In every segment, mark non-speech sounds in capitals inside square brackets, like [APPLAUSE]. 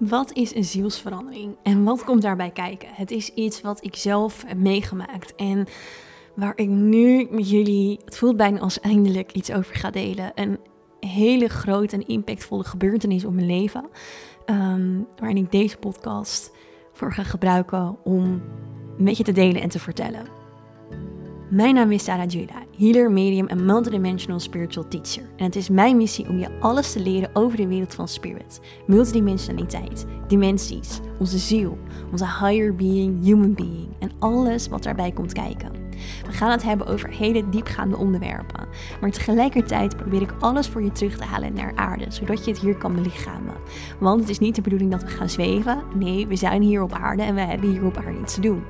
Wat is een zielsverandering en wat komt daarbij kijken? Het is iets wat ik zelf heb meegemaakt en waar ik nu met jullie, het voelt bijna als eindelijk iets over ga delen. Een hele grote en impactvolle gebeurtenis op mijn leven, um, waarin ik deze podcast voor ga gebruiken om met je te delen en te vertellen. Mijn naam is Sarah Juda, healer, medium en multidimensional spiritual teacher. En het is mijn missie om je alles te leren over de wereld van spirit, multidimensionaliteit, dimensies, onze ziel, onze higher being, human being en alles wat daarbij komt kijken. We gaan het hebben over hele diepgaande onderwerpen. Maar tegelijkertijd probeer ik alles voor je terug te halen naar aarde, zodat je het hier kan belichamen. Want het is niet de bedoeling dat we gaan zweven. Nee, we zijn hier op aarde en we hebben hier op aarde iets te doen.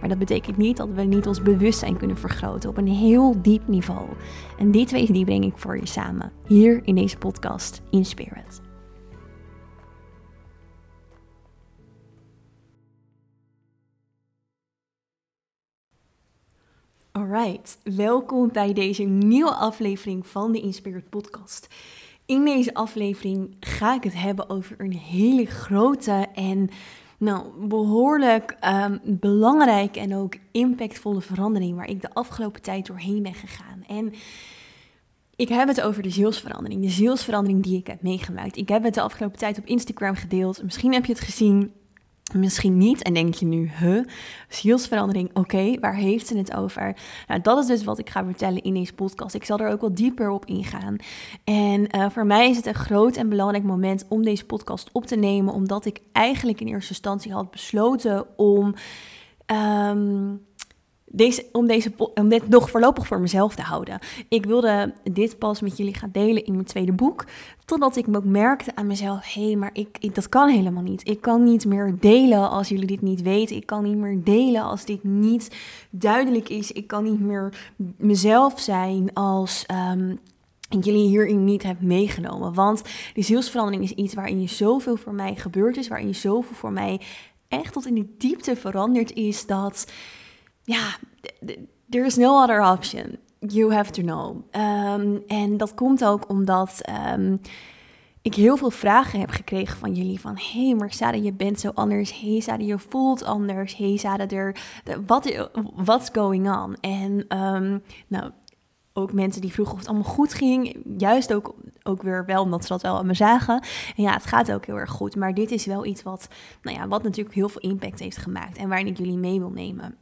Maar dat betekent niet dat we niet ons bewustzijn kunnen vergroten op een heel diep niveau. En die twee die breng ik voor je samen, hier in deze podcast in Spirit. Alright, welkom bij deze nieuwe aflevering van de Inspired Podcast. In deze aflevering ga ik het hebben over een hele grote en nou, behoorlijk um, belangrijke en ook impactvolle verandering waar ik de afgelopen tijd doorheen ben gegaan. En ik heb het over de zielsverandering, de zielsverandering die ik heb meegemaakt. Ik heb het de afgelopen tijd op Instagram gedeeld. Misschien heb je het gezien. Misschien niet en denk je nu, huh, zielsverandering, oké, waar heeft ze het over? Nou, dat is dus wat ik ga vertellen in deze podcast. Ik zal er ook wel dieper op ingaan. En uh, voor mij is het een groot en belangrijk moment om deze podcast op te nemen, omdat ik eigenlijk in eerste instantie had besloten om um, deze, om, deze, om dit nog voorlopig voor mezelf te houden. Ik wilde dit pas met jullie gaan delen in mijn tweede boek. Totdat ik ook merkte aan mezelf: hé, hey, maar ik, ik, dat kan helemaal niet. Ik kan niet meer delen als jullie dit niet weten. Ik kan niet meer delen als dit niet duidelijk is. Ik kan niet meer mezelf zijn als. Um, jullie hierin niet hebt meegenomen. Want die zielsverandering is iets waarin je zoveel voor mij gebeurd is. Waarin je zoveel voor mij echt tot in de diepte veranderd is. Dat ja, there is no other option. You have to know. Um, en dat komt ook omdat um, ik heel veel vragen heb gekregen van jullie. Van, hé, hey, maar je bent zo anders. Hé, hey, Sarah, je voelt anders. Hé, hey, Sarah, er, wat what's going on? En um, nou, ook mensen die vroegen of het allemaal goed ging. Juist ook, ook weer wel, omdat ze dat wel aan me zagen. En ja, het gaat ook heel erg goed. Maar dit is wel iets wat, nou ja, wat natuurlijk heel veel impact heeft gemaakt. En waarin ik jullie mee wil nemen.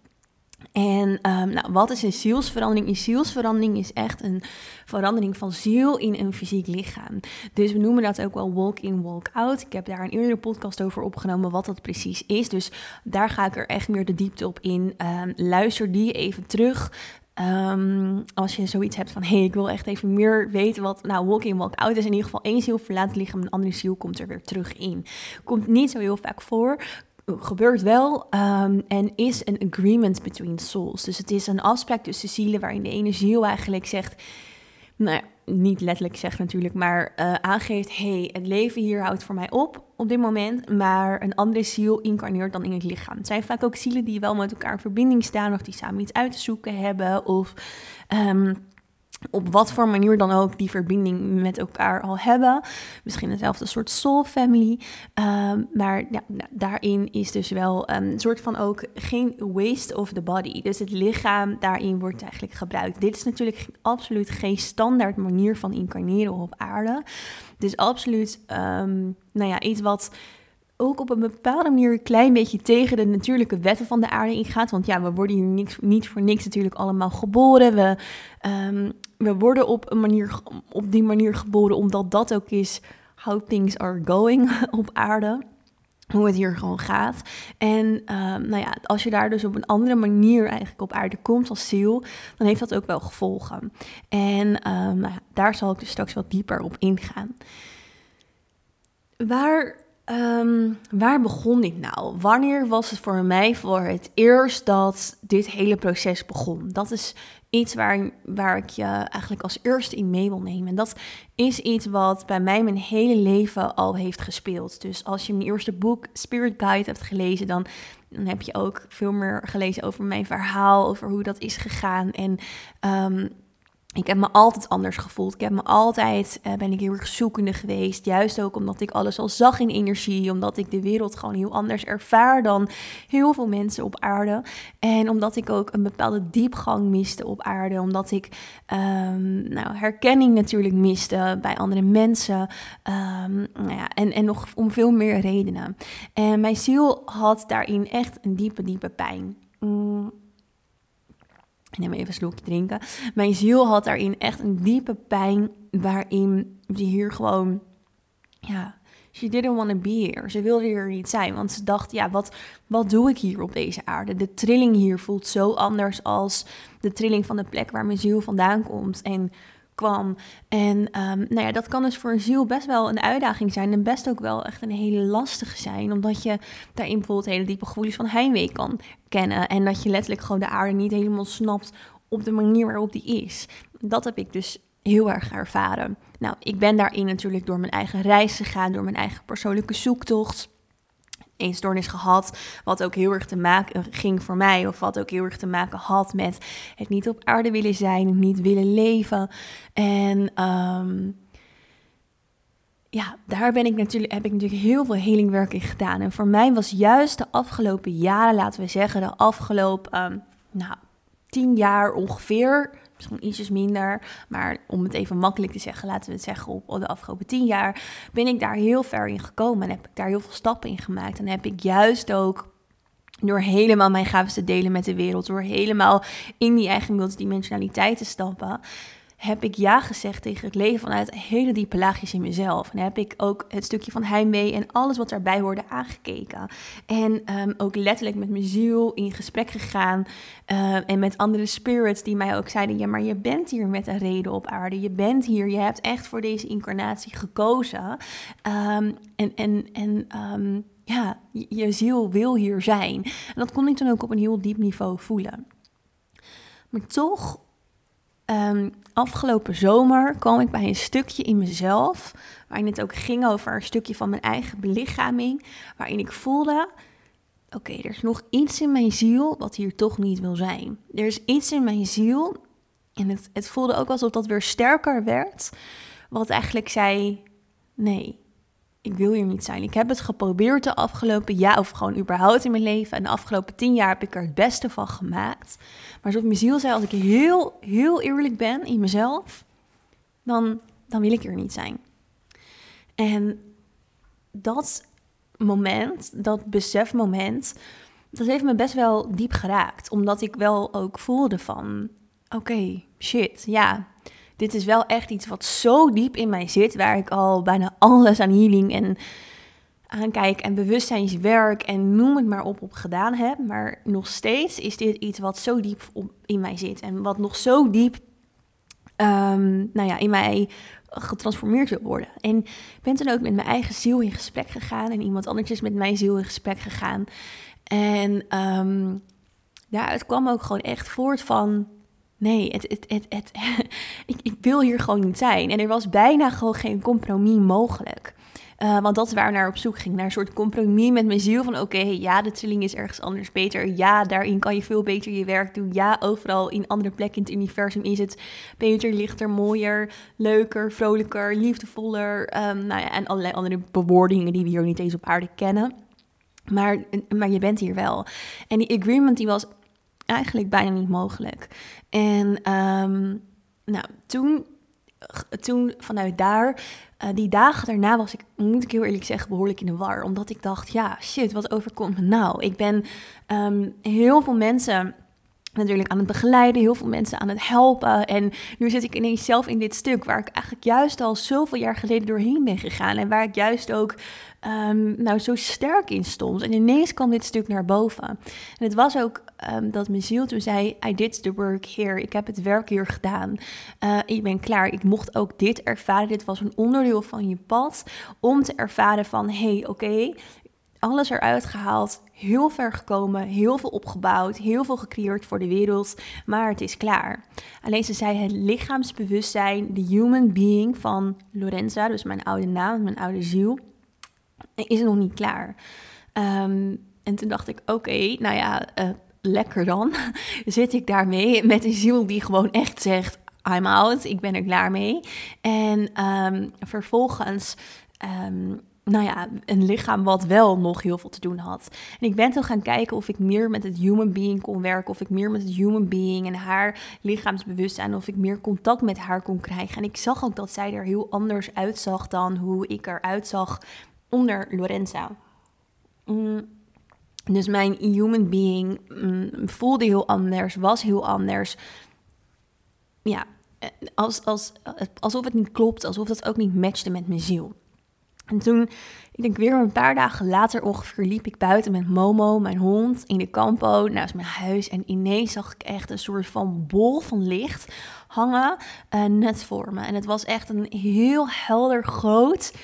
En um, nou, wat is een zielsverandering? Een zielsverandering is echt een verandering van ziel in een fysiek lichaam. Dus we noemen dat ook wel walk in, walk out. Ik heb daar een eerdere podcast over opgenomen wat dat precies is. Dus daar ga ik er echt meer de diepte op in. Um, luister die even terug. Um, als je zoiets hebt van, hé, hey, ik wil echt even meer weten wat nou walk in, walk out is. In ieder geval één ziel verlaat het lichaam, een andere ziel komt er weer terug in. Komt niet zo heel vaak voor gebeurt wel um, en is een agreement between souls. Dus het is een afspraak tussen zielen waarin de ene ziel eigenlijk zegt, nou niet letterlijk zegt natuurlijk, maar uh, aangeeft, hey, het leven hier houdt voor mij op op dit moment, maar een andere ziel incarneert dan in het lichaam. Het zijn vaak ook zielen die wel met elkaar in verbinding staan of die samen iets uit te zoeken hebben of... Um, op wat voor manier dan ook die verbinding met elkaar al hebben. Misschien hetzelfde soort soul family. Ehm, maar ja, daarin is dus wel een soort van ook geen waste of the body. Dus het lichaam daarin wordt eigenlijk gebruikt. Dit is natuurlijk absoluut geen standaard manier van incarneren op aarde. Dus absoluut um, nou ja, iets wat ook op een bepaalde manier een klein beetje tegen de natuurlijke wetten van de aarde ingaat. Want ja, we worden hier niet voor niks natuurlijk allemaal geboren. We, um, we worden op, een manier, op die manier geboren omdat dat ook is how things are going [LAUGHS] op aarde. Hoe het hier gewoon gaat. En um, nou ja, als je daar dus op een andere manier eigenlijk op aarde komt als ziel, dan heeft dat ook wel gevolgen. En um, nou daar zal ik dus straks wat dieper op ingaan. Waar Um, waar begon dit nou? Wanneer was het voor mij voor het eerst dat dit hele proces begon? Dat is iets waar, waar ik je eigenlijk als eerste in mee wil nemen. En dat is iets wat bij mij mijn hele leven al heeft gespeeld. Dus als je mijn eerste boek Spirit Guide hebt gelezen, dan, dan heb je ook veel meer gelezen over mijn verhaal, over hoe dat is gegaan. En um, ik heb me altijd anders gevoeld. Ik heb me altijd, uh, ben ik heel erg zoekende geweest. Juist ook omdat ik alles al zag in energie. Omdat ik de wereld gewoon heel anders ervaar dan heel veel mensen op aarde. En omdat ik ook een bepaalde diepgang miste op aarde. Omdat ik um, nou, herkenning natuurlijk miste bij andere mensen. Um, nou ja, en, en nog om veel meer redenen. En mijn ziel had daarin echt een diepe, diepe pijn. Mm ik neem even een slokje drinken. Mijn ziel had daarin echt een diepe pijn waarin ze hier gewoon, ja, she didn't want to be. Ze wilde hier niet zijn, want ze dacht, ja, wat, wat doe ik hier op deze aarde? De trilling hier voelt zo anders als de trilling van de plek waar mijn ziel vandaan komt. En kwam. En um, nou ja, dat kan dus voor een ziel best wel een uitdaging zijn. En best ook wel echt een hele lastige zijn. Omdat je daarin bijvoorbeeld hele diepe gevoelens van heimwee kan kennen. En dat je letterlijk gewoon de aarde niet helemaal snapt op de manier waarop die is. Dat heb ik dus heel erg ervaren. Nou, ik ben daarin natuurlijk door mijn eigen reis gegaan, door mijn eigen persoonlijke zoektocht eetstoornis gehad. Wat ook heel erg te maken ging voor mij. Of wat ook heel erg te maken had met het niet op aarde willen zijn. Het niet willen leven. En um, ja, daar ben ik natuurlijk, heb ik natuurlijk heel veel healingwerk in gedaan. En voor mij was juist de afgelopen jaren, laten we zeggen, de afgelopen um, nou, tien jaar ongeveer misschien ietsjes minder. Maar om het even makkelijk te zeggen, laten we het zeggen, op de afgelopen tien jaar ben ik daar heel ver in gekomen en heb ik daar heel veel stappen in gemaakt. En heb ik juist ook door helemaal mijn gaven te delen met de wereld, door helemaal in die eigen multidimensionaliteit te stappen, heb ik ja gezegd tegen het leven vanuit hele diepe laagjes in mezelf. En heb ik ook het stukje van heimwee en alles wat daarbij hoorde aangekeken. En um, ook letterlijk met mijn ziel in gesprek gegaan. Uh, en met andere spirits die mij ook zeiden: Ja, maar je bent hier met een reden op aarde. Je bent hier. Je hebt echt voor deze incarnatie gekozen. Um, en en, en um, ja, je ziel wil hier zijn. En dat kon ik dan ook op een heel diep niveau voelen. Maar toch Um, afgelopen zomer kwam ik bij een stukje in mezelf, waarin het ook ging over een stukje van mijn eigen belichaming, waarin ik voelde, oké, er is nog iets in mijn ziel wat hier toch niet wil zijn. Er is iets in mijn ziel, en het, het voelde ook alsof dat weer sterker werd, wat eigenlijk zei, nee, ik wil hier niet zijn. Ik heb het geprobeerd de afgelopen jaar, of gewoon überhaupt in mijn leven. En de afgelopen tien jaar heb ik er het beste van gemaakt. Maar zoals mijn ziel zei, als ik heel, heel eerlijk ben in mezelf, dan, dan wil ik er niet zijn. En dat moment, dat besefmoment, dat heeft me best wel diep geraakt. Omdat ik wel ook voelde van, oké, shit, ja, dit is wel echt iets wat zo diep in mij zit, waar ik al bijna alles aan healing en aankijk en bewustzijnswerk en noem het maar op op gedaan heb. Maar nog steeds is dit iets wat zo diep in mij zit en wat nog zo diep um, nou ja, in mij getransformeerd wil worden. En ik ben toen ook met mijn eigen ziel in gesprek gegaan en iemand anders is met mijn ziel in gesprek gegaan. En um, ja, het kwam ook gewoon echt voort van Nee, het, het, het, [LAUGHS] ik, ik wil hier gewoon niet zijn. En er was bijna gewoon geen compromis mogelijk. Uh, want dat is waar naar op zoek ging. Naar een soort compromis met mijn ziel. Van oké, ja, de trilling is ergens anders beter. Ja, daarin kan je veel beter je werk doen. Ja, overal in andere plekken in het universum is het beter, lichter, mooier, leuker, vrolijker, liefdevoller. Um, nou ja, en allerlei andere bewoordingen die we hier niet eens op aarde kennen. Maar, maar je bent hier wel. En die agreement die was eigenlijk bijna niet mogelijk. En um, nou, toen, toen vanuit daar, uh, die dagen daarna was ik, moet ik heel eerlijk zeggen, behoorlijk in de war. Omdat ik dacht, ja, shit, wat overkomt me nou? Ik ben um, heel veel mensen natuurlijk aan het begeleiden, heel veel mensen aan het helpen. En nu zit ik ineens zelf in dit stuk waar ik eigenlijk juist al zoveel jaar geleden doorheen ben gegaan. En waar ik juist ook um, nou, zo sterk in stond. En ineens kwam dit stuk naar boven. En het was ook um, dat mijn ziel toen zei, I did the work here. Ik heb het werk hier gedaan. Uh, ik ben klaar. Ik mocht ook dit ervaren. Dit was een onderdeel van je pad om te ervaren van, hey, oké, alles eruit gehaald, heel ver gekomen, heel veel opgebouwd, heel veel gecreëerd voor de wereld, maar het is klaar. Alleen ze zei het lichaamsbewustzijn, de human being van Lorenza, dus mijn oude naam, mijn oude ziel, is nog niet klaar. Um, en toen dacht ik, oké, nou ja, uh, lekker dan. [LAUGHS] Zit ik daarmee met een ziel die gewoon echt zegt, I'm out, ik ben er klaar mee. En ehm, vervolgens ehm, nou ja, een lichaam wat wel nog heel veel te doen had. En ik ben toen gaan kijken of ik meer met het human being kon werken, of ik meer met het human being en haar lichaamsbewustzijn, of ik meer contact met haar kon krijgen. En ik zag ook dat zij er heel anders uitzag dan hoe ik eruit zag onder Lorenza. Mm. Dus mijn human being mm, voelde heel anders, was heel anders. Ja, eh, als, als, alsof het niet klopt, alsof dat ook niet matchte met mijn ziel. En toen, ik denk weer een paar dagen later ongeveer, liep ik buiten met Momo, mijn hond, in de campo naast mijn huis. En ineens zag ik echt een soort van bol van licht hangen uh, net voor me. En het was echt een heel helder, groot,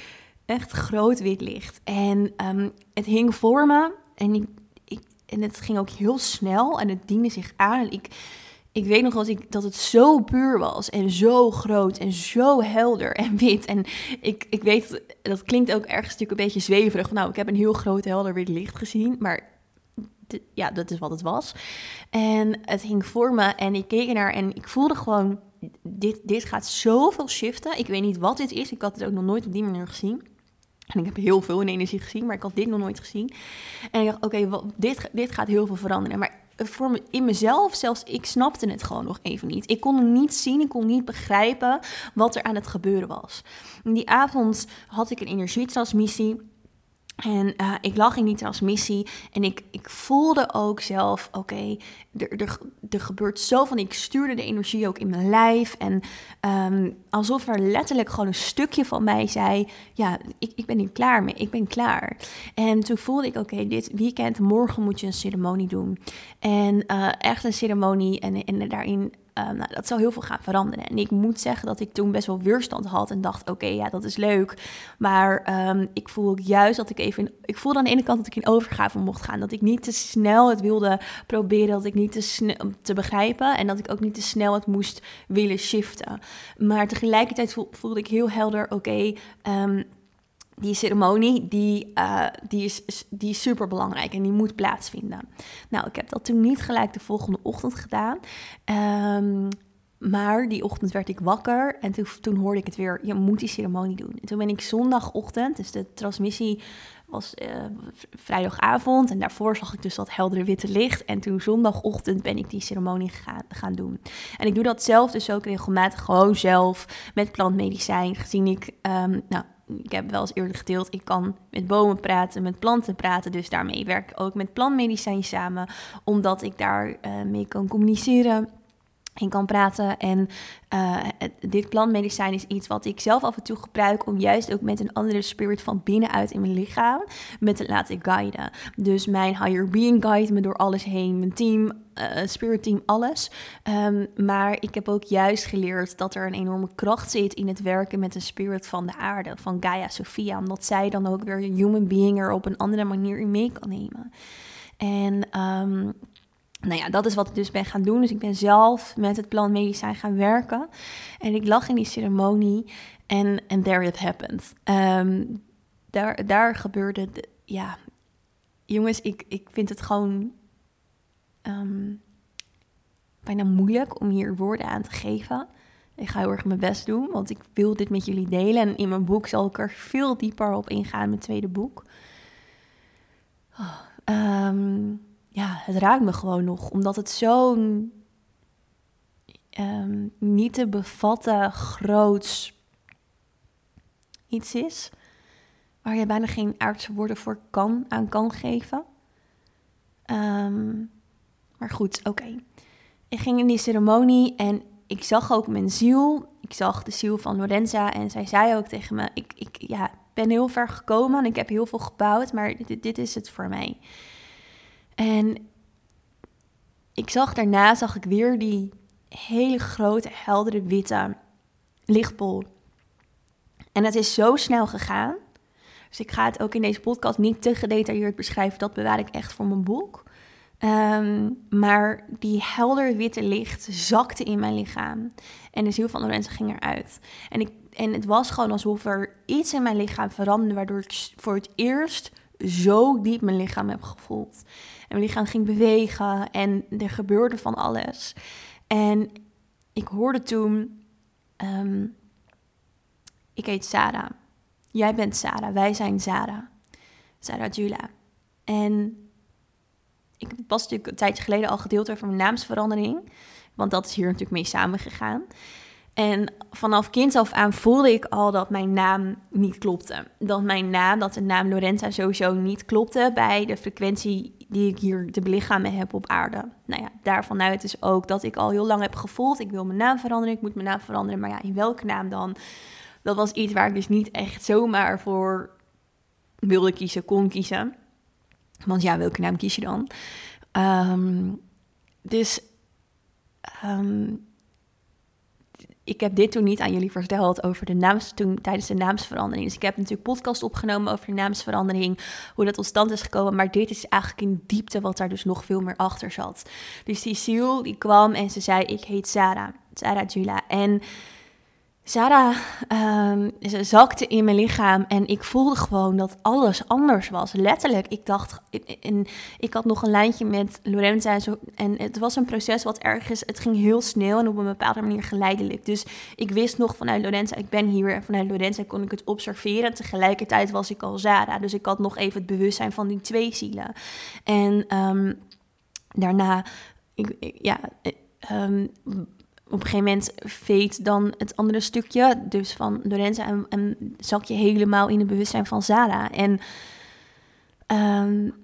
echt groot wit licht. En um, het hing voor me en, ik, ik, en het ging ook heel snel en het diende zich aan. En ik ik weet nog dat, ik, dat het zo puur was en zo groot en zo helder en wit. En ik, ik weet, dat klinkt ook ergens natuurlijk een beetje zweverig. Nou, ik heb een heel groot helder wit licht gezien, maar ja, dat is wat het was. En het hing voor me en ik keek ernaar en ik voelde gewoon, dit, dit gaat zoveel shiften. Ik weet niet wat dit is, ik had het ook nog nooit op die manier gezien. En ik heb heel veel in energie gezien, maar ik had dit nog nooit gezien. En ik dacht, oké, dit, dit gaat heel veel veranderen. Maar in mezelf, zelfs ik snapte het gewoon nog even niet. Ik kon het niet zien, ik kon niet begrijpen wat er aan het gebeuren was. Die avond had ik een energietransmissie. En uh, ik lag in die transmissie en ik, ik voelde ook zelf, oké, er, er, er gebeurt zo van, ik stuurde de energie ook in mijn lijf. En um, alsof er letterlijk gewoon een stukje van mij zei, ja, ik, ik ben hier klaar mee, ik ben klaar. En toen voelde ik, oké, dit weekend, morgen moet je een ceremonie doen. En uh, echt een ceremonie en, en daarin Um, nou, dat zou heel veel gaan veranderen. En ik moet zeggen dat ik toen best wel weerstand had en dacht: oké, ja, dat is leuk. Maar um, ik voel juist dat ik even. Ik voelde aan de ene kant dat ik in overgave mocht gaan. Dat ik niet te snel het wilde proberen. Dat ik niet te snel te begrijpen. En dat ik ook niet te snel het moest willen shiften. Maar tegelijkertijd voelde ik heel helder: oké. Um, die ceremonie, die, uh, die, is, die is super belangrijk en die moet plaatsvinden. Nou, ik heb dat toen niet gelijk de volgende ochtend gedaan. Um, maar die ochtend werd ik wakker en toen, toen hoorde ik het weer, je moet die ceremonie doen. En toen ben ik zondagochtend, dus de transmissie was uh, vrijdagavond en daarvoor zag ik dus dat heldere witte licht. En toen zondagochtend ben ik die ceremonie gaan, gaan doen. En ik doe dat zelf dus ook regelmatig gewoon zelf met plantmedicijn, gezien ik, um, nou, ik heb wel eens eerder gedeeld, ik kan met bomen praten, met planten praten. Dus daarmee werk ik ook met plantmedicijn samen, omdat ik daar uh, mee kan communiceren in kan praten. En uh, dit plantmedicijn is iets wat ik zelf af en toe gebruik om juist ook met een andere spirit van binnenuit in mijn lichaam me te laten guiden. Dus mijn higher being guide me door alles heen, mijn team, uh, spirit team, alles. Um, maar ik heb ook juist geleerd dat er een enorme kracht zit in het werken met de spirit van de aarde, van Gaia Sophia, omdat zij dan ook weer een human being er op een andere manier in mee kan nemen. En um, nou ja, dat is wat ik dus ben gaan doen. Dus ik ben zelf met het plan medicijn gaan werken. En ik lag in die ceremonie en and there it happened. Um, daar, daar gebeurde, de, ja, jongens, ik, ik vind het gewoon um, bijna moeilijk om hier woorden aan te geven. Ik ga heel erg mijn best doen, want ik wil dit met jullie delen. En in mijn boek zal ik er veel dieper op ingaan, mijn tweede boek. Oh, um, ja, het raakt me gewoon nog, omdat het zo'n um, niet te bevatten groots iets is, waar je bijna geen aardse woorden voor kan, aan kan geven. Um, maar goed, oké. Ik ging in die ceremonie en ik zag ook mijn ziel. Ik zag de ziel van Lorenza en zij zei ook tegen me: Ik, ik ja, ben heel ver gekomen en ik heb heel veel gebouwd, maar dit, dit is het voor mij. En ik zag daarna, zag ik weer die hele grote, heldere, witte lichtbol. En het is zo snel gegaan. Dus ik ga het ook in deze podcast niet te gedetailleerd beschrijven. Dat bewaar ik echt voor mijn boek. Um, maar die helder witte licht zakte in mijn lichaam. En de ziel van Lorenzo ging eruit. En, ik, en het was gewoon alsof er iets in mijn lichaam veranderde... waardoor ik voor het eerst zo diep mijn lichaam heb gevoeld. En mijn lichaam ging bewegen en er gebeurde van alles. En ik hoorde toen, ehm, ik heet Sarah. Jij bent Sarah, wij zijn Sarah. Sarah Jula. En ik was natuurlijk een tijdje geleden al gedeeld over mijn naamsverandering. Want dat is hier natuurlijk mee samengegaan. En vanaf kind af aan voelde ik al dat mijn naam niet klopte. Dat mijn naam, dat de naam Lorenza sowieso niet klopte bij de frequentie die ik hier te belichamen heb op aarde. Nou ja, daarvanuit is ook dat ik al heel lang heb gevoeld, ik wil mijn naam veranderen, ik moet mijn naam veranderen. Maar ja, in welke naam dan? Dat was iets waar ik dus niet echt zomaar voor wilde kiezen, kon kiezen. Want ja, welke naam kies je dan? Ehm, dus um, ik heb dit toen niet aan jullie verteld over de naams, toen, tijdens de naamsverandering. Dus ik heb natuurlijk podcast opgenomen over de naamsverandering, hoe dat tot stand is gekomen. Maar dit is eigenlijk in diepte wat daar dus nog veel meer achter zat. Dus die ziel die kwam en ze zei, ik heet Sarah, Sarah Jula. En Sarah um, zakte in mijn lichaam en ik voelde gewoon dat alles anders was. Letterlijk, ik dacht, en ik had nog een lijntje met Lorenza en, het was een proces wat ergens, het ging heel snel en op een bepaalde manier geleidelijk. Dus ik wist nog vanuit Lorenza, ik ben hier en vanuit Lorenza kon ik het observeren. Tegelijkertijd was ik al Sarah, dus ik had nog even het bewustzijn van die twee zielen. En um, daarna, ja, um, op een gegeven moment veet dan het andere stukje, dus van Lorenza, en, en zak je helemaal in het bewustzijn van Zara. En um,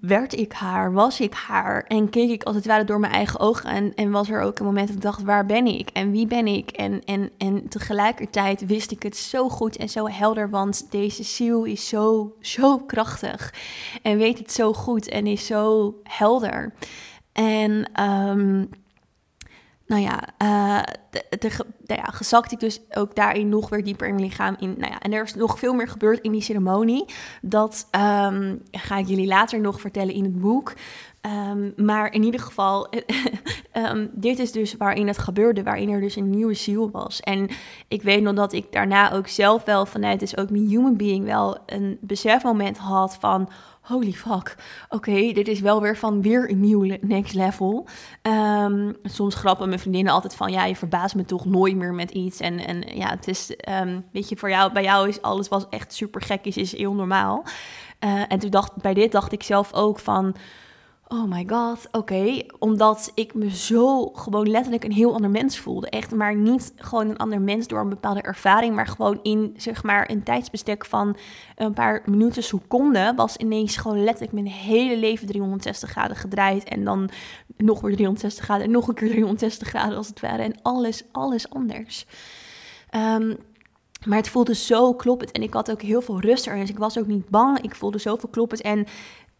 werd ik haar, was ik haar en keek ik als het ware door mijn eigen ogen en, en was er ook een moment dat ik dacht, waar ben ik en wie ben ik? En, en, en tegelijkertijd wist ik het zo goed en zo helder, want deze ziel is zo, zo krachtig en weet het zo goed en is zo helder. En um, nou ja, uh, de, nou ja, gezakt ik dus ook daarin nog weer dieper in mijn lichaam. In, nou ja, en er is nog veel meer gebeurd in die ceremonie. Dat um, ga ik jullie later nog vertellen in het boek. Um, maar in ieder geval, um, [LAUGHS] dit is dus waarin het gebeurde, waarin er dus een nieuwe ziel was. En ik weet nog dat ik daarna ook zelf wel vanuit, dus ook mijn human being, wel een besefmoment had van holy fuck, oké, dit is wel weer van weer een nieuw next level. Um, soms grappen mijn vriendinnen altijd van, ja, je verbaast me toch nooit meer met iets. En, en ja, het is, um, weet je, voor jou, bij jou is alles was echt super gek, is, is heel normaal. Uh, en toen dacht, bij dit dacht ik zelf ook van oh my god, oké. Omdat ik me zo gewoon letterlijk een heel ander mens voelde. Echt, maar niet gewoon een ander mens door een bepaalde ervaring, maar gewoon in zeg maar een tijdsbestek van een paar minuten, seconden, was ineens gewoon letterlijk mijn hele leven 360 graden gedraaid. En dan nog weer 360 graden en nog een keer 360 graden als het ware. En alles, alles anders. Um, maar het voelde zo kloppend en ik had ook heel veel rust erin. Dus ik was ook niet bang. Ik voelde zoveel kloppend. En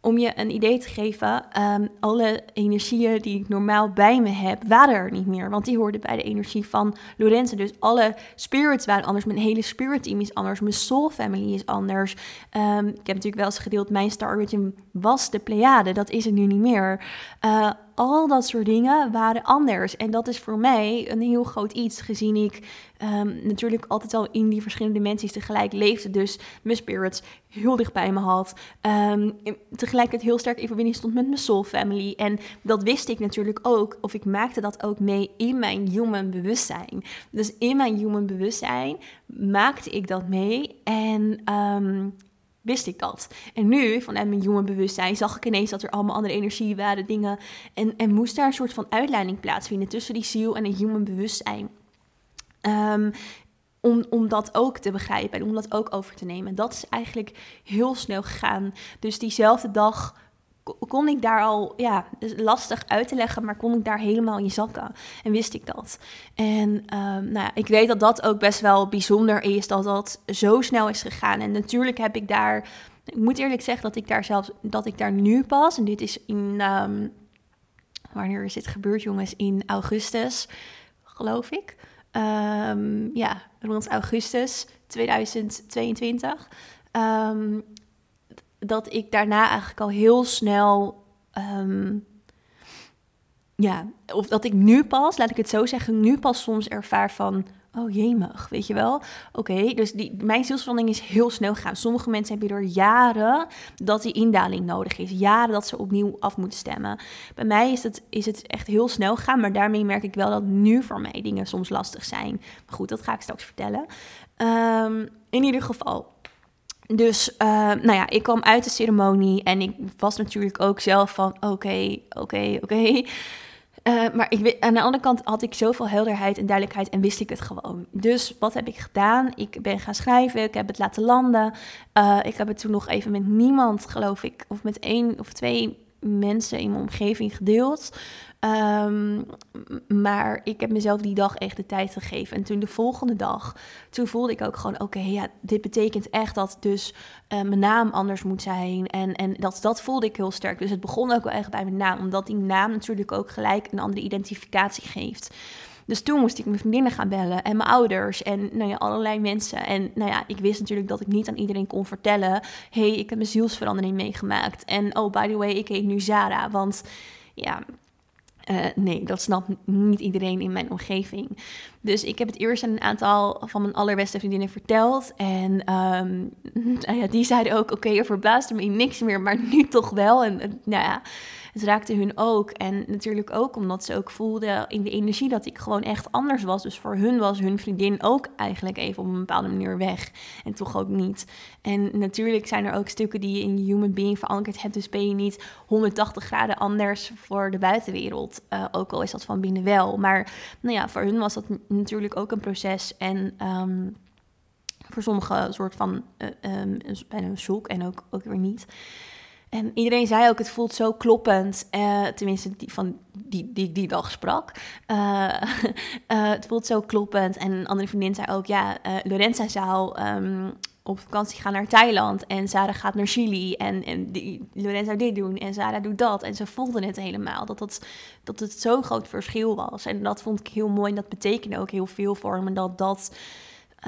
om je een idee te geven, um, alle energieën die ik normaal bij me heb, waren er niet meer. Want die hoorden bij de energie van Lorenzo. Dus alle spirits waren anders. Mijn hele spirit team is anders. Mijn soul family is anders. Um, ik heb natuurlijk wel eens gedeeld, mijn star was de Pleiade. Dat is het nu niet meer. Uh, al dat soort dingen waren anders. En dat is voor mij een heel groot iets, gezien ik um, natuurlijk altijd al in die verschillende dimensies tegelijk leefde. Dus mijn spirits heel dicht bij me had. Um, tegelijkertijd heel sterk in verbinding stond met mijn soul family. En dat wist ik natuurlijk ook, of ik maakte dat ook mee in mijn human bewustzijn. Dus in mijn human bewustzijn maakte ik dat mee. En um, wist ik dat. En nu, vanuit mijn jonge bewustzijn, zag ik ineens dat er allemaal andere energieën waren, dingen. En, en moest daar een soort van uitleiding plaatsvinden tussen die ziel en het human bewustzijn. Um, om, om dat ook te begrijpen en om dat ook over te nemen. Dat is eigenlijk heel snel gegaan. Dus diezelfde dag kon ik daar al, ja, lastig uit te leggen, maar kon ik daar helemaal in zakken. En wist ik dat. En um, nou ja, ik weet dat dat ook best wel bijzonder is, dat dat zo snel is gegaan. En natuurlijk heb ik daar, ik moet eerlijk zeggen dat ik daar zelfs, dat ik daar nu pas, en dit is in, um, wanneer is dit gebeurd jongens? In augustus, geloof ik. Um, ja, rond augustus 2022. Um, dat ik daarna eigenlijk al heel snel. Um, ja, of dat ik nu pas, laat ik het zo zeggen, nu pas soms ervaar van. oh jemig, weet je wel. Oké, dus die, mijn zielsverandering is heel snel gegaan. Sommige mensen hebben er jaren dat die indaling nodig is. Jaren dat ze opnieuw af moeten stemmen. Bij mij is het, is het echt heel snel gegaan, maar daarmee merk ik wel dat nu voor mij dingen soms lastig zijn. Maar goed, dat ga ik straks vertellen. Ehm, in ieder geval, dus uh, nou ja, ik kwam uit de ceremonie en ik was natuurlijk ook zelf van oké, oké, oké. Uh, maar ik, aan de andere kant had ik zoveel helderheid en duidelijkheid en wist ik het gewoon. Dus wat heb ik gedaan? Ik ben gaan schrijven, ik heb het laten landen. Uh, ik heb het toen nog even met niemand, geloof ik, of met één of twee mensen in mijn omgeving gedeeld. Ehm, maar ik heb mezelf die dag echt de tijd gegeven. En toen de volgende dag, toen voelde ik ook gewoon: oké, ja, dit betekent echt dat dus uh, mijn naam anders moet zijn. En, en dat, dat voelde ik heel sterk. Dus het begon ook wel echt bij mijn naam, omdat die naam natuurlijk ook gelijk een andere identificatie geeft. Dus toen moest ik mijn vriendinnen gaan bellen en mijn ouders en nou ja, allerlei mensen. En nou ja, ik wist natuurlijk dat ik niet aan iedereen kon vertellen: hey, ik heb een zielsverandering meegemaakt. En oh, by the way, ik heet nu Zara. Want ja, uh, nee, dat snapt niet iedereen in mijn omgeving. Dus ik heb het eerst aan een aantal van mijn allerbeste vriendinnen verteld. En um, [LAUGHS] nou ja, die zeiden ook: Oké, okay, je verbaasde me niks meer, maar nu toch wel. En nou ja, het raakte hun ook. En natuurlijk ook omdat ze ook voelden in de energie dat ik gewoon echt anders was. Dus voor hun was hun vriendin ook eigenlijk even op een bepaalde manier weg. En toch ook niet. En natuurlijk zijn er ook stukken die je in human being verankerd hebt. Dus ben je niet 180 graden anders voor de buitenwereld. Uh, ook al is dat van binnen wel. Maar nou ja, voor hun was dat natuurlijk ook een proces. En um, voor sommigen een soort van uh, bijna een shock en ook, ook weer niet. En iedereen zei ook, het voelt zo kloppend. Uh, tenminste, die van die, die die dag sprak. Uh, uh, [LAUGHS] het voelt zo kloppend. En een andere vriendin zei ook, ja, Lorenza zou um, op vakantie gaan naar Thailand. En Sarah gaat naar Chili. En, en die, Lorenza dit doen. En Sarah doet dat. En ze voelden het helemaal. Dat, dat, dat het zo'n groot verschil was. En dat vond ik heel mooi. En dat betekende ook heel veel voor me. Dat dat,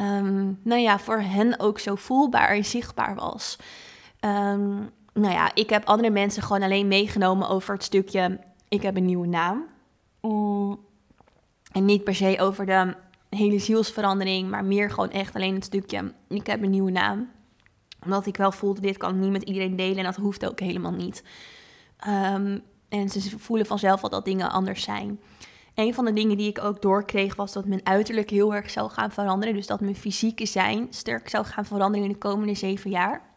um, nou ja, voor hen ook zo voelbaar en zichtbaar was. Um, nou ja, ik heb andere mensen gewoon alleen meegenomen over het stukje: ik heb een nieuwe naam. Mm. En niet per se over de hele zielsverandering, maar meer gewoon echt alleen het stukje: ik heb een nieuwe naam. Omdat ik wel voelde: dit kan ik niet met iedereen delen en dat hoeft ook helemaal niet. Um, en ze voelen vanzelf al dat dingen anders zijn. Een van de dingen die ik ook doorkreeg was dat mijn uiterlijk heel erg zou gaan veranderen. Dus dat mijn fysieke zijn sterk zou gaan veranderen in de komende zeven jaar.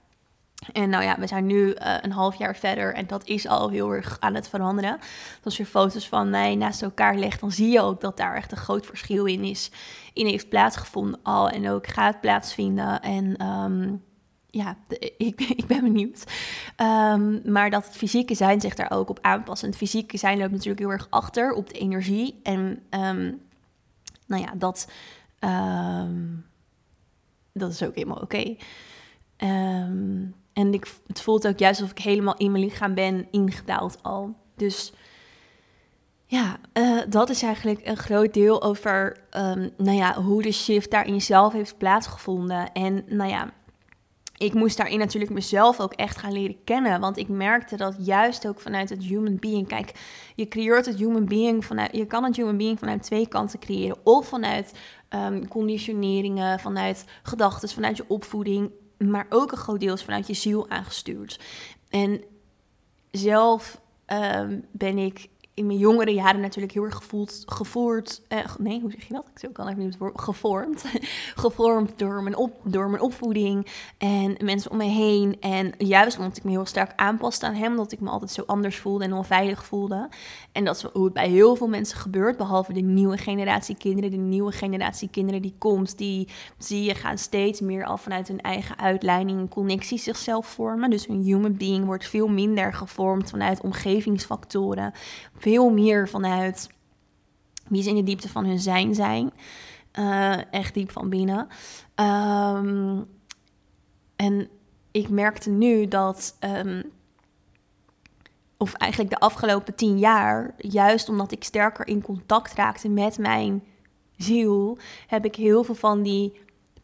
En nou ja, we zijn nu uh, een half jaar verder en dat is al heel erg aan het veranderen. Als je foto's van mij naast elkaar legt, dan zie je ook dat daar echt een groot verschil in is. In heeft plaatsgevonden al en ook gaat plaatsvinden. En um, ja, [LAUGHS] ik, ik, ben benieuwd. Um, maar dat het fysieke zijn zich daar ook op aanpast. En het fysieke zijn loopt natuurlijk heel erg achter op de energie. En um, nou ja, dat, dat is ook helemaal oké. Um, en ik, het voelt ook juist alsof ik helemaal in mijn lichaam ben ingedaald al. Dus ja, uh, dat is eigenlijk een groot deel over um, nou ja, hoe de shift daar in jezelf heeft plaatsgevonden. En nou ja, ik moest daarin natuurlijk mezelf ook echt gaan leren kennen. Want ik merkte dat juist ook vanuit het human being. Kijk, je creëert het human being vanuit. Je kan het human being vanuit twee kanten creëren. Of vanuit um, conditioneringen, vanuit gedachten, vanuit je opvoeding maar ook een groot deel is vanuit je ziel aangestuurd. En zelf um, ben ik in mijn jongere jaren natuurlijk heel erg gevoeld, gevoerd. Eh, nee, hoe zeg je dat? Ik kan even niet het woord. Gevormd. Gevormd door mijn, op, door mijn opvoeding en mensen om me heen. En juist omdat ik me heel sterk aanpaste aan hem, omdat ik me altijd zo anders voelde en onveilig voelde. En dat is hoe het bij heel veel mensen gebeurt, behalve de nieuwe generatie kinderen. De nieuwe generatie kinderen die komt, die zie je gaan steeds meer al vanuit hun eigen uitleiding en connectie zichzelf vormen. Dus een human being wordt veel minder gevormd vanuit omgevingsfactoren veel meer vanuit wie ze in de diepte van hun zijn zijn. Uh, echt diep van binnen. Um, en ik merkte nu dat, um, of eigenlijk de afgelopen tien jaar, juist omdat ik sterker in contact raakte met mijn ziel, heb ik heel veel van die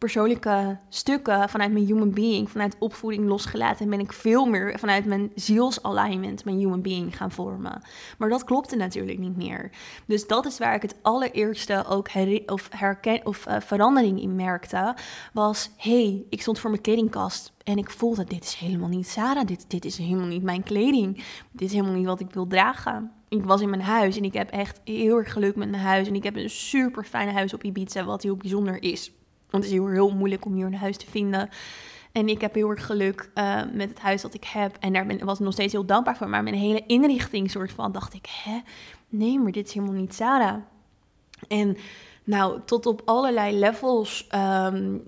persoonlijke stukken vanuit mijn human being, vanuit opvoeding losgelaten. En ben ik veel meer vanuit mijn zielsalignment mijn human being gaan vormen. Maar dat klopte natuurlijk niet meer. Dus dat is waar ik het allereerste ook of, herken of uh, verandering in merkte. Was, hey, ik stond voor mijn kledingkast. En ik voelde, dit is helemaal niet Sarah, dit, dit is helemaal niet mijn kleding. Dit is helemaal niet wat ik wil dragen. Ik was in mijn huis en ik heb echt heel erg geluk met mijn huis. En ik heb een super fijn huis op Ibiza, wat heel bijzonder is. Want het is heel, heel moeilijk om hier een huis te vinden. En ik heb heel erg geluk uh, met het huis dat ik heb. En daar ben, was ik nog steeds heel dankbaar voor. Maar mijn hele inrichting soort van dacht ik, hè? Nee, maar dit is helemaal niet Sarah. En nou, tot op allerlei levels, um,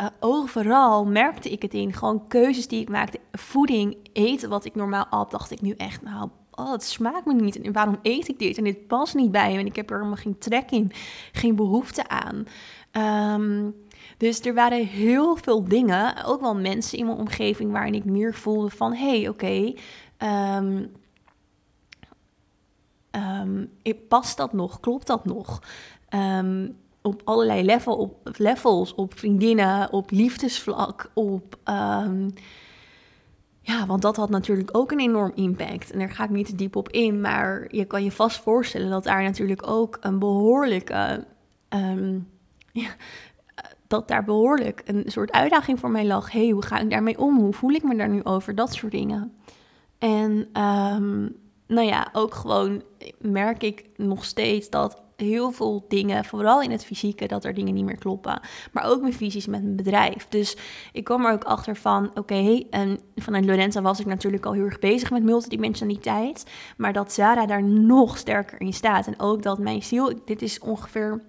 uh, overal merkte ik het in. Gewoon keuzes die ik maakte. Voeding, eten wat ik normaal at, dacht ik nu echt, nou, oh, het smaakt me niet. En waarom eet ik dit? En dit past niet bij me. En ik heb er helemaal geen trek in, geen behoefte aan. Ehm, dus er waren heel veel dingen, ook wel mensen in mijn omgeving, waarin ik meer voelde van, hé, hey, oké, okay, um, um, past dat nog? Klopt dat nog? op allerlei level, op levels, op vriendinnen, op liefdesvlak, op ja, want dat had natuurlijk ook een enorm impact. En daar ga ik niet te diep op in, maar je kan je vast voorstellen dat daar natuurlijk ook een behoorlijke. Ehm, [LAUGHS] ja, dat daar behoorlijk een soort uitdaging voor mij lag. hey, hoe ga ik daarmee om? Hoe voel ik me daar nu over? Dat soort dingen. En um, nou ja, ook gewoon merk ik nog steeds dat heel veel dingen, vooral in het fysieke, dat er dingen niet meer kloppen. Maar ook mijn visies met mijn bedrijf. Dus ik kwam er ook achter van, oké, en vanuit Lorenza was ik natuurlijk al heel erg bezig met multidimensionaliteit. Maar dat Zara daar nog sterker in staat. En ook dat mijn ziel, dit is ongeveer,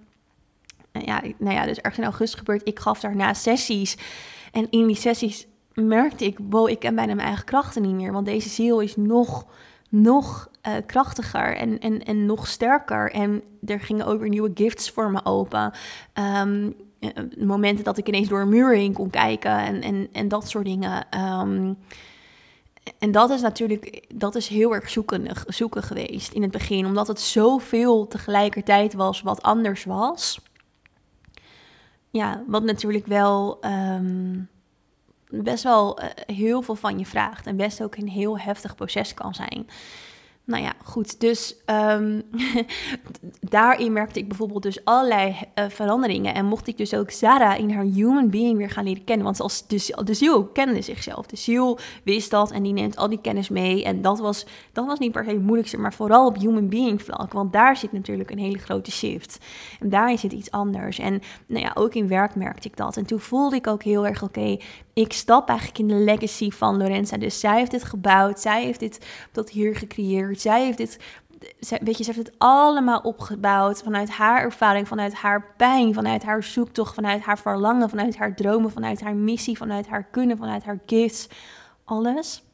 ja, nou ja, dus ergens in augustus gebeurd. Ik gaf daarna sessies. En in die sessies merkte ik, wow, ik ken bijna mijn eigen krachten niet meer. Want deze ziel is nog nog uh, krachtiger en, en, en nog sterker. En er gingen ook weer nieuwe gifts voor me open. Um, momenten dat ik ineens door een muur heen kon kijken en, en, en dat soort dingen. Um, en dat is natuurlijk, dat is heel erg zoeken, zoeken geweest in het begin, omdat het zoveel tegelijkertijd was wat anders was. Ja, wat natuurlijk wel um, best wel uh, heel veel van je vraagt en best ook een heel heftig proces kan zijn. Nou ja, goed. Dus um, [LAUGHS] daarin merkte ik bijvoorbeeld dus allerlei uh, veranderingen. En mocht ik dus ook Sarah in haar human being weer gaan leren kennen. Want als de, de ziel kende zichzelf. De ziel wist dat en die neemt al die kennis mee. En dat was, dat was niet per se het moeilijkste, maar vooral op human being vlak. Want daar zit natuurlijk een hele grote shift. En daarin zit iets anders. En nou ja, ook in werk merkte ik dat. En toen voelde ik ook heel erg, oké, ik stap eigenlijk in de legacy van Lorenza. Dus zij heeft dit gebouwd, zij heeft dit tot hier gecreëerd, zij heeft dit, weet je, ze heeft het allemaal opgebouwd vanuit haar ervaring, vanuit haar pijn, vanuit haar zoektocht, vanuit haar verlangen, vanuit haar dromen, vanuit haar missie, vanuit haar kunnen, vanuit haar gifts, alles.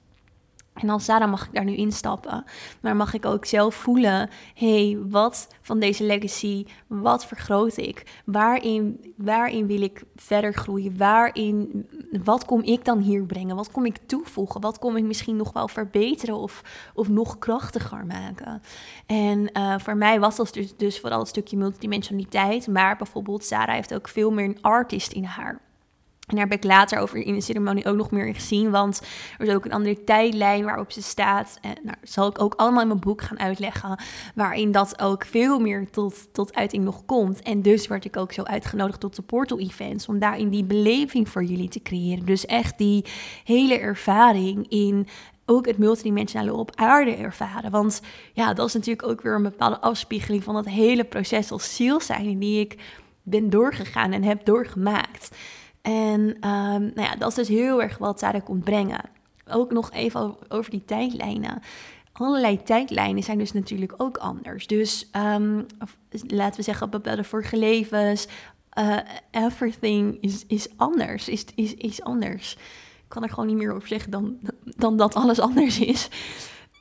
En als Sarah mag ik daar nu instappen. Maar mag ik ook zelf voelen: hey, wat van deze legacy, wat vergroot ik? Waarin, waarin wil ik verder groeien? Waarin, wat kom ik dan hier brengen? Wat kom ik toevoegen? Wat kom ik misschien nog wel verbeteren of, of nog krachtiger maken? En uh, voor mij was dat dus, dus vooral een stukje multidimensionaliteit. Maar bijvoorbeeld, Sarah heeft ook veel meer een artist in haar. En daar heb ik later over in de ceremonie ook nog meer in gezien. Want er is ook een andere tijdlijn waarop ze staat. En nou, zal ik ook allemaal in mijn boek gaan uitleggen. Waarin dat ook veel meer tot, tot uiting nog komt. En dus werd ik ook zo uitgenodigd tot de Portal Events. Om daarin die beleving voor jullie te creëren. Dus echt die hele ervaring in ook het multidimensionale op aarde ervaren. Want ja, dat is natuurlijk ook weer een bepaalde afspiegeling van dat hele proces als ziel zijn. Die ik ben doorgegaan en heb doorgemaakt. En um, nou ja, dat is dus heel erg wat Sarah komt brengen. Ook nog even over die tijdlijnen. Allerlei tijdlijnen zijn dus natuurlijk ook anders. Dus um, laten we zeggen, bepaalde vorige levens, uh, everything is, is anders, is, is, is anders. Ik kan er gewoon niet meer over zeggen dan, dan dat alles anders is.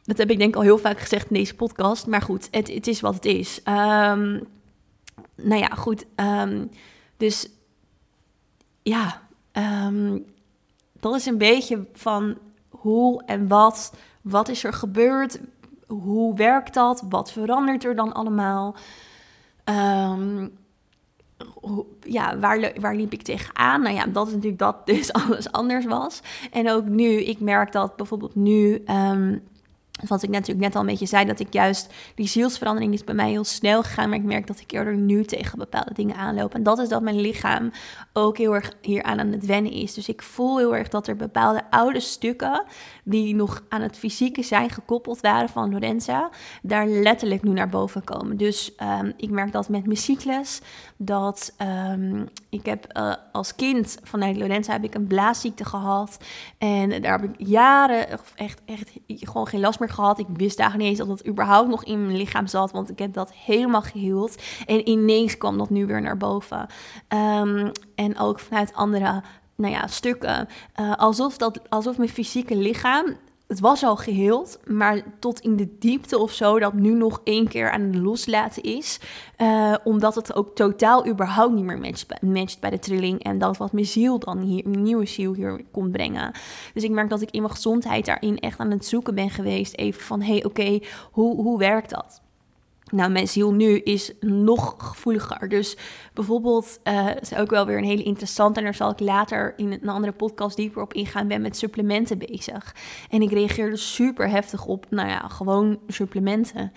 Dat heb ik denk ik al heel vaak gezegd in deze podcast. Maar goed, het, het is wat het is. Um, nou ja, goed. Dus ja, ehm, dat is een beetje van hoe en wat. Wat is er gebeurd? Hoe werkt dat? Wat verandert er dan allemaal? Um, ja, waar, waar liep ik tegenaan? Nou ja, dat is natuurlijk dat dus [LAUGHS] alles anders was. En ook nu, ik merk dat bijvoorbeeld nu... Ehm, wat ik natuurlijk net al een beetje zei, dat ik juist die zielsverandering is bij mij heel snel gegaan. Maar ik merk dat ik eerder nu tegen bepaalde dingen aanloop. En dat is dat mijn lichaam ook heel erg hier aan het wennen is. Dus ik voel heel erg dat er bepaalde oude stukken die nog aan het fysieke zijn gekoppeld waren van Lorenza, daar letterlijk nu naar boven komen. Dus ehm, ik merk dat met mijn cyclus, dat um, ik heb uh, als kind vanuit Lorenza heb ik een blaasziekte gehad. En daar heb ik jaren echt, echt gewoon geen last meer gehad. Ik wist eigenlijk niet eens dat het überhaupt nog in mijn lichaam zat, want ik heb dat helemaal geheeld. En ineens kwam dat nu weer naar boven. Um, en ook vanuit andere nou ja, stukken. Uh, alsof, dat, alsof mijn fysieke lichaam het was al geheeld, maar tot in de diepte of zo dat nu nog één keer aan het loslaten is. Uh, omdat het ook totaal überhaupt niet meer matcht, matcht, bij de trilling. En dat wat mijn ziel dan hier, mijn nieuwe ziel hier komt brengen. Dus ik merk dat ik in mijn gezondheid daarin echt aan het zoeken ben geweest. Even van, hé, hey, oké, hoe, hoe werkt dat? Nou, mijn ziel nu is nog gevoeliger. Dus bijvoorbeeld, uh, is ook wel weer een hele interessante, en daar zal ik later in een andere podcast dieper op ingaan, ben met supplementen bezig. En ik reageerde super heftig op, nou ja, gewoon supplementen.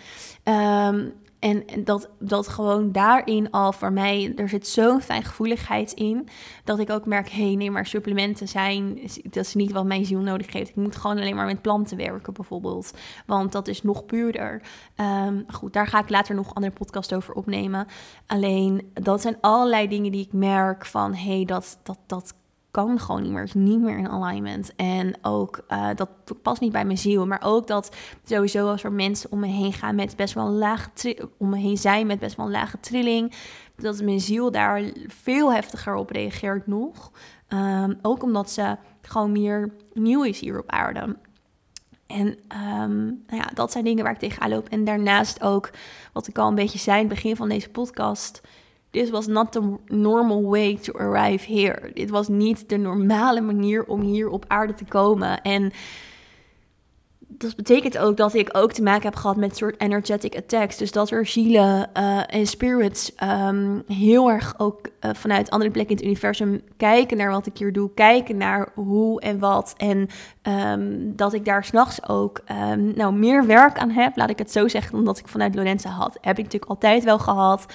Um, en dat, dat gewoon daarin al voor mij, er zit zo'n fijngevoeligheid in, dat ik ook merk, hé, hey, nee, maar supplementen zijn, dat is niet wat mijn ziel nodig heeft. Ik moet gewoon alleen maar met planten werken bijvoorbeeld, want dat is nog puurder. Um, goed, daar ga ik later nog een andere podcast over opnemen. Alleen, dat zijn allerlei dingen die ik merk van, hé, hey, dat, dat, dat kan gewoon niet meer. is niet meer in alignment. En ook uh, dat past niet bij mijn ziel. Maar ook dat sowieso als er mensen om me heen gaan met best wel lage om me heen zijn met best wel lage trilling. Dat mijn ziel daar veel heftiger op reageert nog. Um, ook omdat ze gewoon meer nieuw is hier op aarde. En um, nou ja, dat zijn dingen waar ik tegenaan loop. En daarnaast ook, wat ik al een beetje zei in het begin van deze podcast This was not the normal way to arrive here. Dit was niet de normale manier om hier op aarde te komen. En dat betekent ook dat ik ook te maken heb gehad met soort energetic attacks. Dus dat er zielen uh, en spirits um, heel erg ook uh, vanuit andere plekken in het universum kijken naar wat ik hier doe. Kijken naar hoe en wat. En um, dat ik daar s'nachts ook um, nou, meer werk aan heb. Laat ik het zo zeggen, dan dat ik vanuit Lorenza had. Heb ik natuurlijk altijd wel gehad.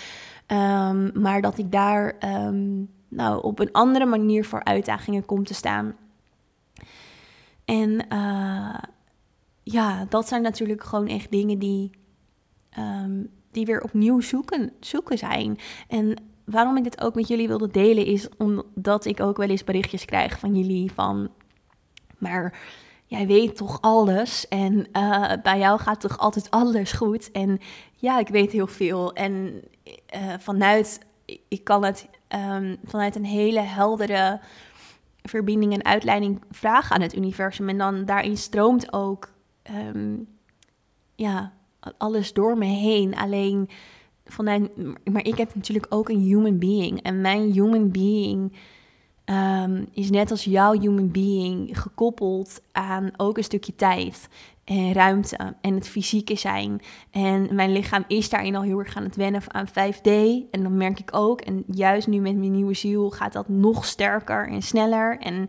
Um, maar dat ik daar um, nou, op een andere manier voor uitdagingen kom te staan. En uh, ja, dat zijn natuurlijk gewoon echt dingen die, um, die weer opnieuw zoeken, zoeken zijn. En waarom ik dit ook met jullie wilde delen is omdat ik ook wel eens berichtjes krijg van jullie van... Maar jij weet toch alles en uh, bij jou gaat toch altijd alles goed. En ja, ik weet heel veel. En uh, vanuit, ik kan het um, vanuit een hele heldere verbinding en uitleiding vragen aan het universum. En dan daarin stroomt ook, um, ja, alles door me heen. Alleen vanuit, maar ik heb natuurlijk ook een human being. En mijn human being um, is net als jouw human being gekoppeld aan ook een stukje tijd en ruimte en het fysieke zijn. En mijn lichaam is daarin al heel erg aan het wennen aan 5D. En dan merk ik ook, en juist nu met mijn nieuwe ziel gaat dat nog sterker en sneller. En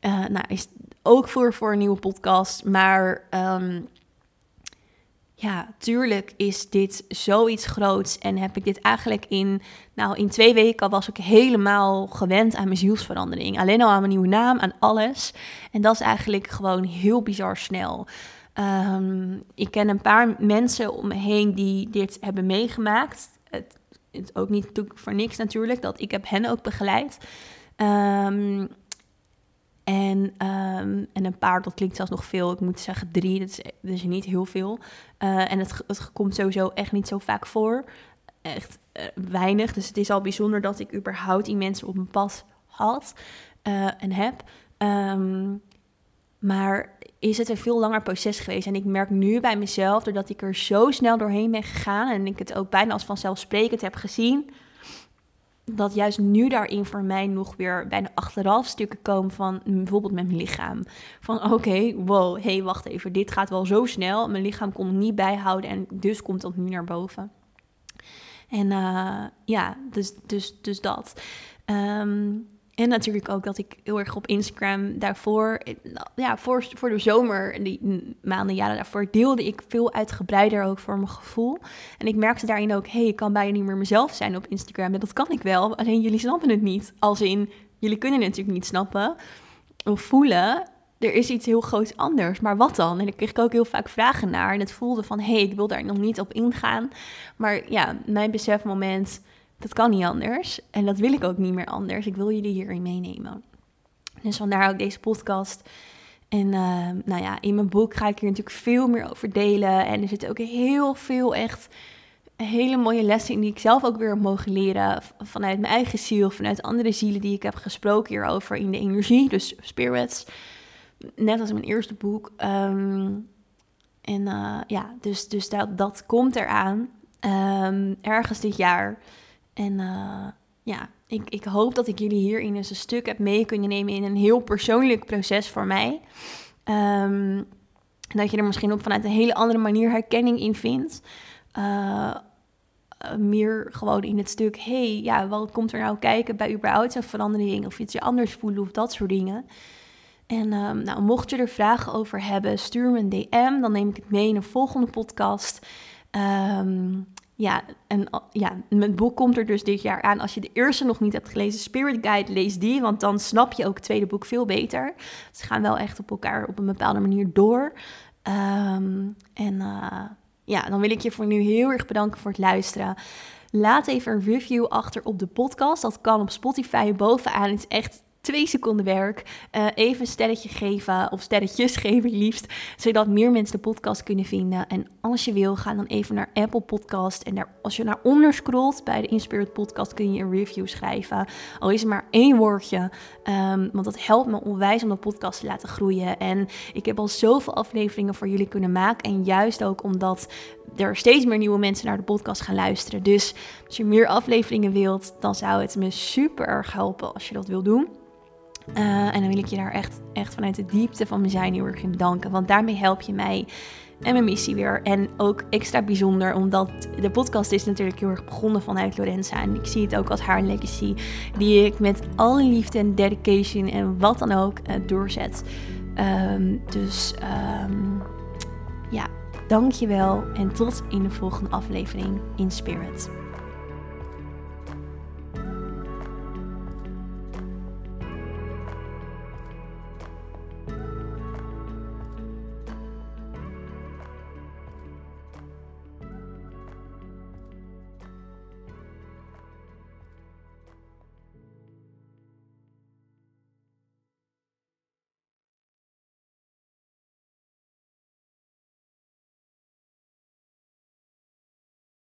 uh, nou, is ook voor, voor een nieuwe podcast. Maar um, ja, tuurlijk is dit zoiets groots. En heb ik dit eigenlijk in, nou, in twee weken was ik helemaal gewend aan mijn zielsverandering. Alleen al aan mijn nieuwe naam, aan alles. En dat is eigenlijk gewoon heel bizar snel. Um, ik ken een paar mensen om me heen die dit hebben meegemaakt. Het, het ook niet voor niks natuurlijk, dat ik heb hen ook begeleid. Um, en, um, en een paar, dat klinkt zelfs nog veel. Ik moet zeggen drie, dat is, niet heel veel. Uh, en het, het komt sowieso echt niet zo vaak voor. Echt uh, weinig. Dus het is al bijzonder dat ik überhaupt die mensen op mijn pad had uh, en heb. Um, maar is het een veel langer proces geweest. En ik merk nu bij mezelf, doordat ik er zo snel doorheen ben gegaan... en ik het ook bijna als vanzelfsprekend heb gezien dat juist nu daarin voor mij nog weer bijna achteraf stukken komen van bijvoorbeeld met mijn lichaam. Van oké, wow, hey, wacht even, dit gaat wel zo snel. Mijn lichaam kon het niet bijhouden en dus komt dat nu naar boven. En uh, ja, dus, dus, dus dat. Um, en natuurlijk ook dat ik heel erg op Instagram daarvoor, nou, ja, voor, voor de zomer, die maanden, jaren daarvoor, deelde ik veel uitgebreider ook voor mijn gevoel. En ik merkte daarin ook, hé, hey, ik kan bijna niet meer mezelf zijn op Instagram. En dat kan ik wel, alleen jullie snappen het niet. Als in, jullie kunnen het natuurlijk niet snappen of voelen. Er is iets heel groots anders, maar wat dan? En ik kreeg ook heel vaak vragen naar. En het voelde van, hé, hey, ik wil daar nog niet op ingaan. Maar ja, mijn besefmoment dat kan niet anders. En dat wil ik ook niet meer anders. Ik wil jullie hierin meenemen. Dus vandaar ook deze podcast. En uh, nou ja, in mijn boek ga ik hier natuurlijk veel meer over delen. En er zitten ook heel veel echt hele mooie lessen in die ik zelf ook weer heb mogen leren. Vanuit mijn eigen ziel, vanuit andere zielen die ik heb gesproken hierover in de energie. Dus spirits. Net als in mijn eerste boek. Um, en uh, ja, dus, dus dat, dat komt eraan. Um, ergens dit jaar. En uh, ja, ik, ik hoop dat ik jullie hierin eens een stuk heb mee kunnen nemen in een heel persoonlijk proces voor mij. Um, dat je er misschien op vanuit een hele andere manier herkenning in vindt. Uh, meer gewoon in het stuk, hey, ja, wat komt er nou kijken bij überhaupt een verandering? Of iets anders voelen of dat soort dingen. En um, nou, mocht je er vragen over hebben, stuur me een DM. Dan neem ik het mee in een volgende podcast. Um, ja, en ja, mijn boek komt er dus dit jaar aan. Als je de eerste nog niet hebt gelezen, Spirit Guide, lees die. Want dan snap je ook het tweede boek veel beter. Ze gaan wel echt op elkaar op een bepaalde manier door. Um, en uh, ja, dan wil ik je voor nu heel erg bedanken voor het luisteren. Laat even een review achter op de podcast. Dat kan op Spotify bovenaan. Het is echt twee seconden werk. Uh, even een sterretje geven, of sterretjes [LAUGHS] geven liefst, zodat meer mensen de podcast kunnen vinden. En als je wil, ga dan even naar Apple Podcast. En daar, als je naar onder scrolt bij de Inspirit Podcast, kun je een review schrijven. Al is het maar één woordje, um, want dat helpt me onwijs om de podcast te laten groeien. En ik heb al zoveel afleveringen voor jullie kunnen maken. En juist ook omdat er steeds meer nieuwe mensen naar de podcast gaan luisteren. Dus als je meer afleveringen wilt, dan zou het me super erg helpen als je dat wil doen. Uh, en dan wil ik je daar echt, echt vanuit de diepte van mijn zijn heel erg in bedanken. Want daarmee help je mij en mijn missie weer. En ook extra bijzonder, omdat de podcast is natuurlijk heel erg begonnen vanuit Lorenza. En ik zie het ook als haar legacy, die ik met alle liefde en dedication en wat dan ook uh, doorzet. Um, dus um, ja, dankjewel en tot in de volgende aflevering in Spirit.